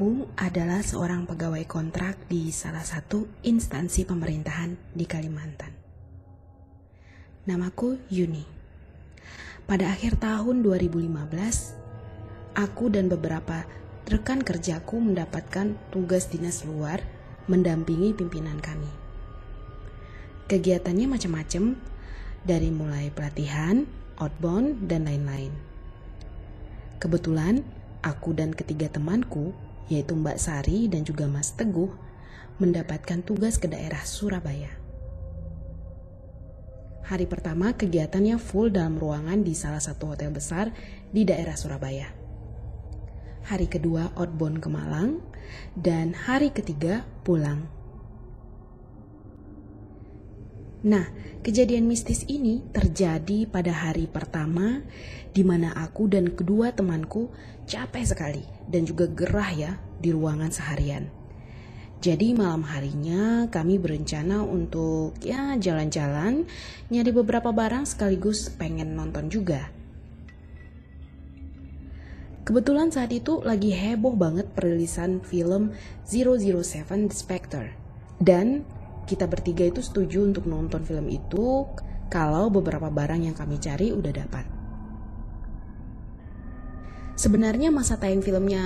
Aku adalah seorang pegawai kontrak di salah satu instansi pemerintahan di Kalimantan. Namaku Yuni. Pada akhir tahun 2015, aku dan beberapa rekan kerjaku mendapatkan tugas dinas luar mendampingi pimpinan kami. Kegiatannya macam-macam, dari mulai pelatihan, outbound, dan lain-lain. Kebetulan, aku dan ketiga temanku, yaitu Mbak Sari dan juga Mas Teguh, mendapatkan tugas ke daerah Surabaya. Hari pertama kegiatannya full dalam ruangan di salah satu hotel besar di daerah Surabaya. Hari kedua outbound ke Malang, dan hari ketiga pulang Nah, kejadian mistis ini terjadi pada hari pertama di mana aku dan kedua temanku capek sekali dan juga gerah ya di ruangan seharian. Jadi malam harinya kami berencana untuk ya jalan-jalan, nyari beberapa barang sekaligus pengen nonton juga. Kebetulan saat itu lagi heboh banget perilisan film 007 The Spectre. Dan kita bertiga itu setuju untuk nonton film itu kalau beberapa barang yang kami cari udah dapat. Sebenarnya masa tayang filmnya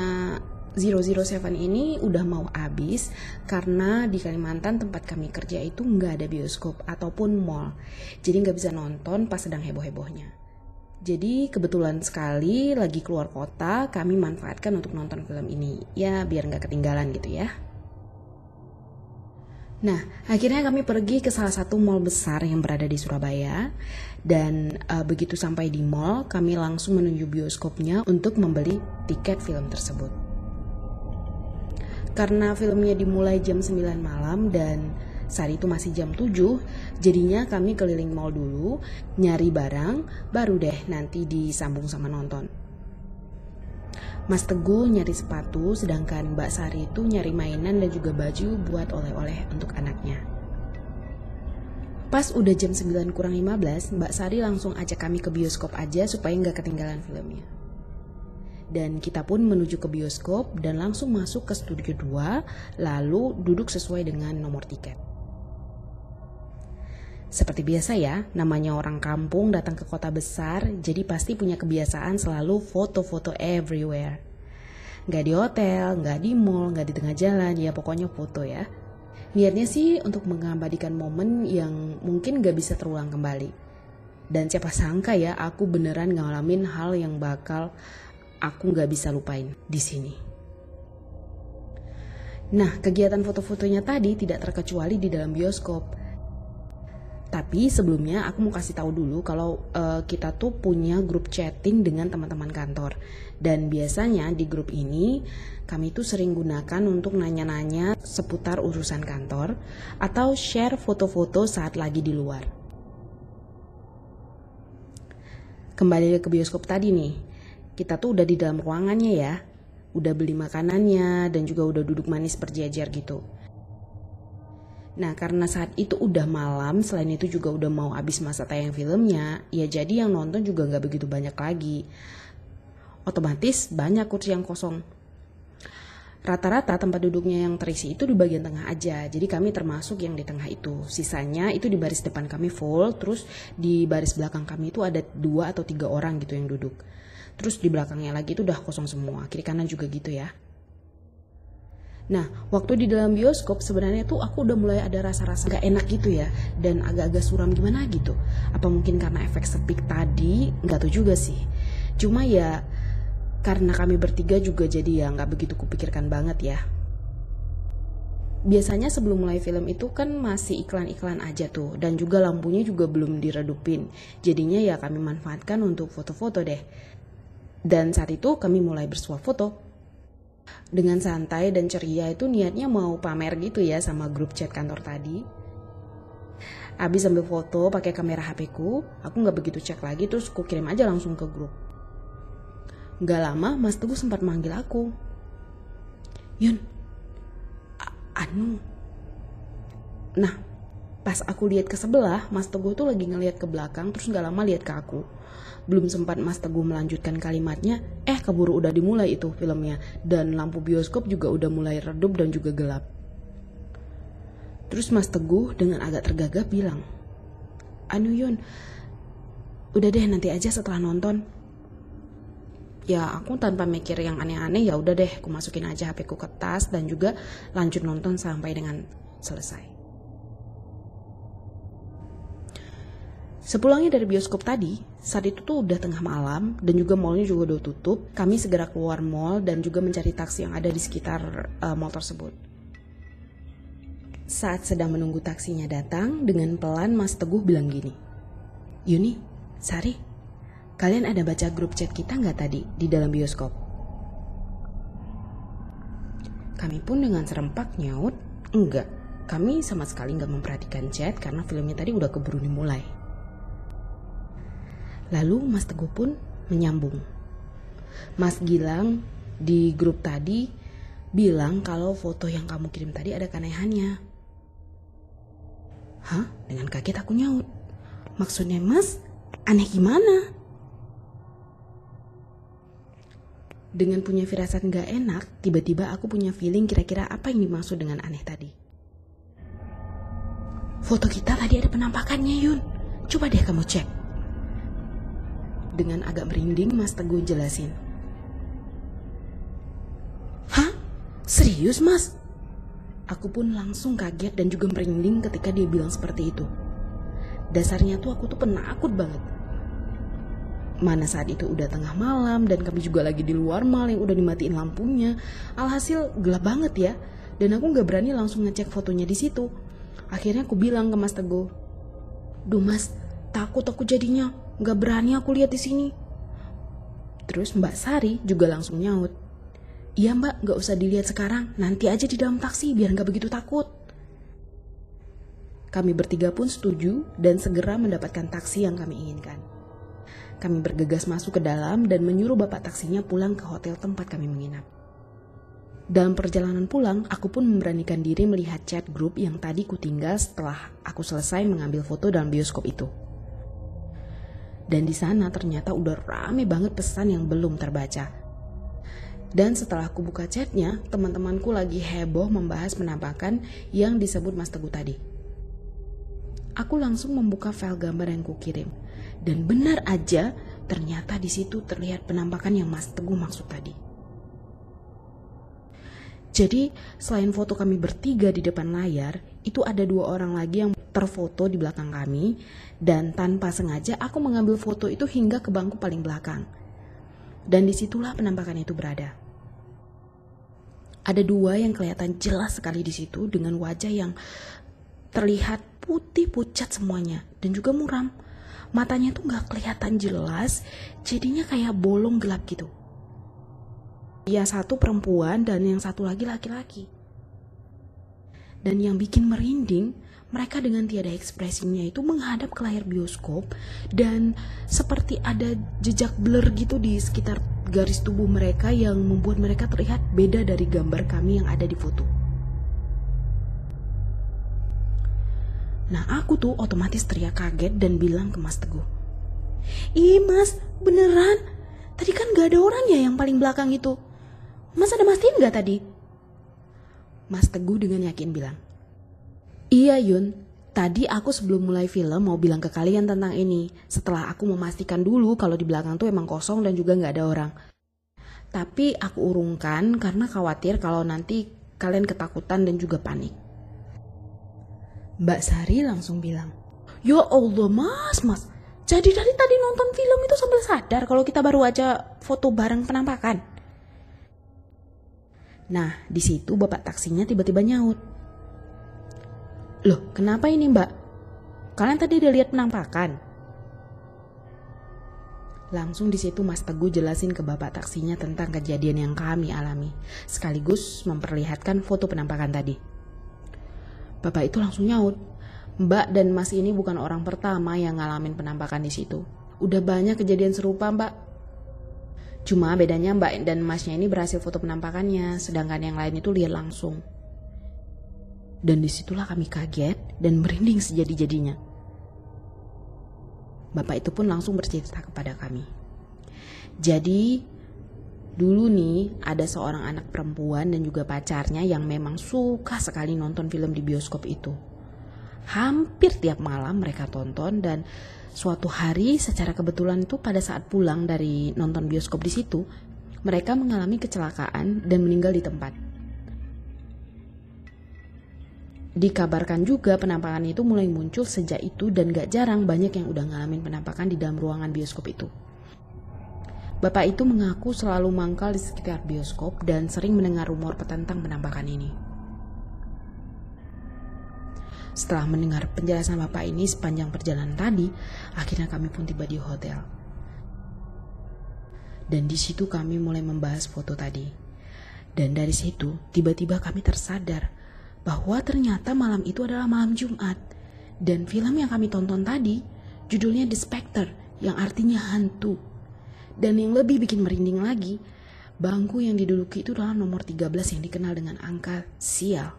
007 ini udah mau habis karena di Kalimantan tempat kami kerja itu nggak ada bioskop ataupun mall. Jadi nggak bisa nonton pas sedang heboh-hebohnya. Jadi kebetulan sekali lagi keluar kota kami manfaatkan untuk nonton film ini. Ya biar nggak ketinggalan gitu ya. Nah, akhirnya kami pergi ke salah satu mall besar yang berada di Surabaya. Dan uh, begitu sampai di mall, kami langsung menuju bioskopnya untuk membeli tiket film tersebut. Karena filmnya dimulai jam 9 malam dan saat itu masih jam 7, jadinya kami keliling mall dulu, nyari barang, baru deh nanti disambung sama nonton. Mas Teguh nyari sepatu, sedangkan Mbak Sari itu nyari mainan dan juga baju buat oleh-oleh untuk anaknya. Pas udah jam 9 kurang 15, Mbak Sari langsung ajak kami ke bioskop aja supaya nggak ketinggalan filmnya. Dan kita pun menuju ke bioskop dan langsung masuk ke studio 2, lalu duduk sesuai dengan nomor tiket. Seperti biasa ya, namanya orang kampung datang ke kota besar, jadi pasti punya kebiasaan selalu foto-foto everywhere. Gak di hotel, gak di mall, gak di tengah jalan, ya pokoknya foto ya. Niatnya sih untuk mengabadikan momen yang mungkin gak bisa terulang kembali. Dan siapa sangka ya, aku beneran ngalamin hal yang bakal aku gak bisa lupain di sini. Nah, kegiatan foto-fotonya tadi tidak terkecuali di dalam bioskop tapi sebelumnya aku mau kasih tahu dulu kalau uh, kita tuh punya grup chatting dengan teman-teman kantor. Dan biasanya di grup ini kami tuh sering gunakan untuk nanya-nanya seputar urusan kantor atau share foto-foto saat lagi di luar. Kembali ke bioskop tadi nih. Kita tuh udah di dalam ruangannya ya. Udah beli makanannya dan juga udah duduk manis berjejer gitu. Nah karena saat itu udah malam, selain itu juga udah mau habis masa tayang filmnya, ya jadi yang nonton juga nggak begitu banyak lagi. Otomatis banyak kursi yang kosong. Rata-rata tempat duduknya yang terisi itu di bagian tengah aja, jadi kami termasuk yang di tengah itu. Sisanya itu di baris depan kami full, terus di baris belakang kami itu ada dua atau tiga orang gitu yang duduk. Terus di belakangnya lagi itu udah kosong semua, kiri kanan juga gitu ya. Nah, waktu di dalam bioskop sebenarnya tuh aku udah mulai ada rasa-rasa gak enak gitu ya dan agak-agak suram gimana gitu. Apa mungkin karena efek sepik tadi? Nggak tahu juga sih. Cuma ya karena kami bertiga juga jadi ya nggak begitu kupikirkan banget ya. Biasanya sebelum mulai film itu kan masih iklan-iklan aja tuh dan juga lampunya juga belum diredupin. Jadinya ya kami manfaatkan untuk foto-foto deh. Dan saat itu kami mulai bersuah foto dengan santai dan ceria itu niatnya mau pamer gitu ya sama grup chat kantor tadi. Abis ambil foto pakai kamera HP ku, aku nggak begitu cek lagi terus ku kirim aja langsung ke grup. Gak lama Mas Teguh sempat manggil aku. Yun, anu. Nah, Pas aku lihat ke sebelah, Mas Teguh tuh lagi ngeliat ke belakang terus gak lama lihat ke aku. Belum sempat Mas Teguh melanjutkan kalimatnya, eh keburu udah dimulai itu filmnya dan lampu bioskop juga udah mulai redup dan juga gelap. Terus Mas Teguh dengan agak tergagap bilang, Anu Yun, udah deh nanti aja setelah nonton. Ya aku tanpa mikir yang aneh-aneh ya udah deh, aku masukin aja HP ku ke tas dan juga lanjut nonton sampai dengan selesai. Sepulangnya dari bioskop tadi, saat itu tuh udah tengah malam dan juga mallnya juga udah tutup. Kami segera keluar mall dan juga mencari taksi yang ada di sekitar uh, mall tersebut. Saat sedang menunggu taksinya datang, dengan pelan Mas Teguh bilang gini, Yuni, Sari, kalian ada baca grup chat kita nggak tadi di dalam bioskop? Kami pun dengan serempak nyaut, enggak. Kami sama sekali nggak memperhatikan chat karena filmnya tadi udah keburu dimulai. Lalu Mas Teguh pun menyambung. Mas Gilang di grup tadi bilang kalau foto yang kamu kirim tadi ada keanehannya. Hah? Dengan kaget aku nyaut. Maksudnya mas, aneh gimana? Dengan punya firasat gak enak, tiba-tiba aku punya feeling kira-kira apa yang dimaksud dengan aneh tadi. Foto kita tadi ada penampakannya Yun. Coba deh kamu cek. Dengan agak merinding Mas Teguh jelasin. Hah? Serius mas? Aku pun langsung kaget dan juga merinding ketika dia bilang seperti itu. Dasarnya tuh aku tuh penakut banget. Mana saat itu udah tengah malam dan kami juga lagi di luar mal yang udah dimatiin lampunya. Alhasil gelap banget ya. Dan aku gak berani langsung ngecek fotonya di situ. Akhirnya aku bilang ke Mas Teguh, Duh mas, takut aku jadinya. Gak berani aku lihat di sini. Terus Mbak Sari juga langsung nyaut. Iya mbak, gak usah dilihat sekarang, nanti aja di dalam taksi biar gak begitu takut. Kami bertiga pun setuju dan segera mendapatkan taksi yang kami inginkan. Kami bergegas masuk ke dalam dan menyuruh bapak taksinya pulang ke hotel tempat kami menginap. Dalam perjalanan pulang, aku pun memberanikan diri melihat chat grup yang tadi kutinggal setelah aku selesai mengambil foto dalam bioskop itu. Dan di sana ternyata udah rame banget pesan yang belum terbaca. Dan setelah aku buka chatnya, teman-temanku lagi heboh membahas penampakan yang disebut Mas Teguh tadi. Aku langsung membuka file gambar yang kukirim. Dan benar aja, ternyata di situ terlihat penampakan yang Mas Teguh maksud tadi. Jadi, selain foto kami bertiga di depan layar, itu ada dua orang lagi yang terfoto di belakang kami dan tanpa sengaja aku mengambil foto itu hingga ke bangku paling belakang. Dan di situlah penampakan itu berada. Ada dua yang kelihatan jelas sekali di situ dengan wajah yang terlihat putih pucat semuanya dan juga muram. Matanya tuh gak kelihatan jelas, jadinya kayak bolong gelap gitu. Yang satu perempuan dan yang satu lagi laki-laki. Dan yang bikin merinding, mereka dengan tiada ekspresinya itu menghadap ke layar bioskop dan seperti ada jejak blur gitu di sekitar garis tubuh mereka yang membuat mereka terlihat beda dari gambar kami yang ada di foto. Nah aku tuh otomatis teriak kaget dan bilang ke Mas Teguh. Ih mas, beneran? Tadi kan gak ada orang ya yang paling belakang itu. Mas ada mastiin gak tadi? Mas Teguh dengan yakin bilang, Iya Yun, tadi aku sebelum mulai film mau bilang ke kalian tentang ini. Setelah aku memastikan dulu kalau di belakang tuh emang kosong dan juga nggak ada orang. Tapi aku urungkan karena khawatir kalau nanti kalian ketakutan dan juga panik. Mbak Sari langsung bilang, Ya Allah mas, mas. Jadi dari tadi nonton film itu sambil sadar kalau kita baru aja foto bareng penampakan. Nah, di situ bapak taksinya tiba-tiba nyaut. Loh, kenapa ini mbak? Kalian tadi udah lihat penampakan? Langsung di situ Mas Teguh jelasin ke bapak taksinya tentang kejadian yang kami alami, sekaligus memperlihatkan foto penampakan tadi. Bapak itu langsung nyaut, Mbak dan Mas ini bukan orang pertama yang ngalamin penampakan di situ. Udah banyak kejadian serupa, Mbak. Cuma bedanya Mbak dan Masnya ini berhasil foto penampakannya, sedangkan yang lain itu lihat langsung. Dan di situlah kami kaget dan merinding sejadi-jadinya. Bapak itu pun langsung bercerita kepada kami. Jadi dulu nih ada seorang anak perempuan dan juga pacarnya yang memang suka sekali nonton film di bioskop itu. Hampir tiap malam mereka tonton dan suatu hari secara kebetulan itu pada saat pulang dari nonton bioskop di situ, mereka mengalami kecelakaan dan meninggal di tempat. Dikabarkan juga penampakan itu mulai muncul sejak itu dan gak jarang banyak yang udah ngalamin penampakan di dalam ruangan bioskop itu. Bapak itu mengaku selalu mangkal di sekitar bioskop dan sering mendengar rumor tentang penampakan ini. Setelah mendengar penjelasan Bapak ini sepanjang perjalanan tadi, akhirnya kami pun tiba di hotel. Dan di situ kami mulai membahas foto tadi. Dan dari situ, tiba-tiba kami tersadar bahwa ternyata malam itu adalah malam Jumat. Dan film yang kami tonton tadi judulnya The Spectre yang artinya hantu. Dan yang lebih bikin merinding lagi, bangku yang diduduki itu adalah nomor 13 yang dikenal dengan angka sial.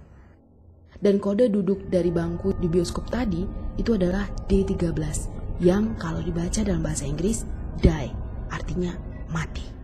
Dan kode duduk dari bangku di bioskop tadi itu adalah D13 yang kalau dibaca dalam bahasa Inggris die artinya mati.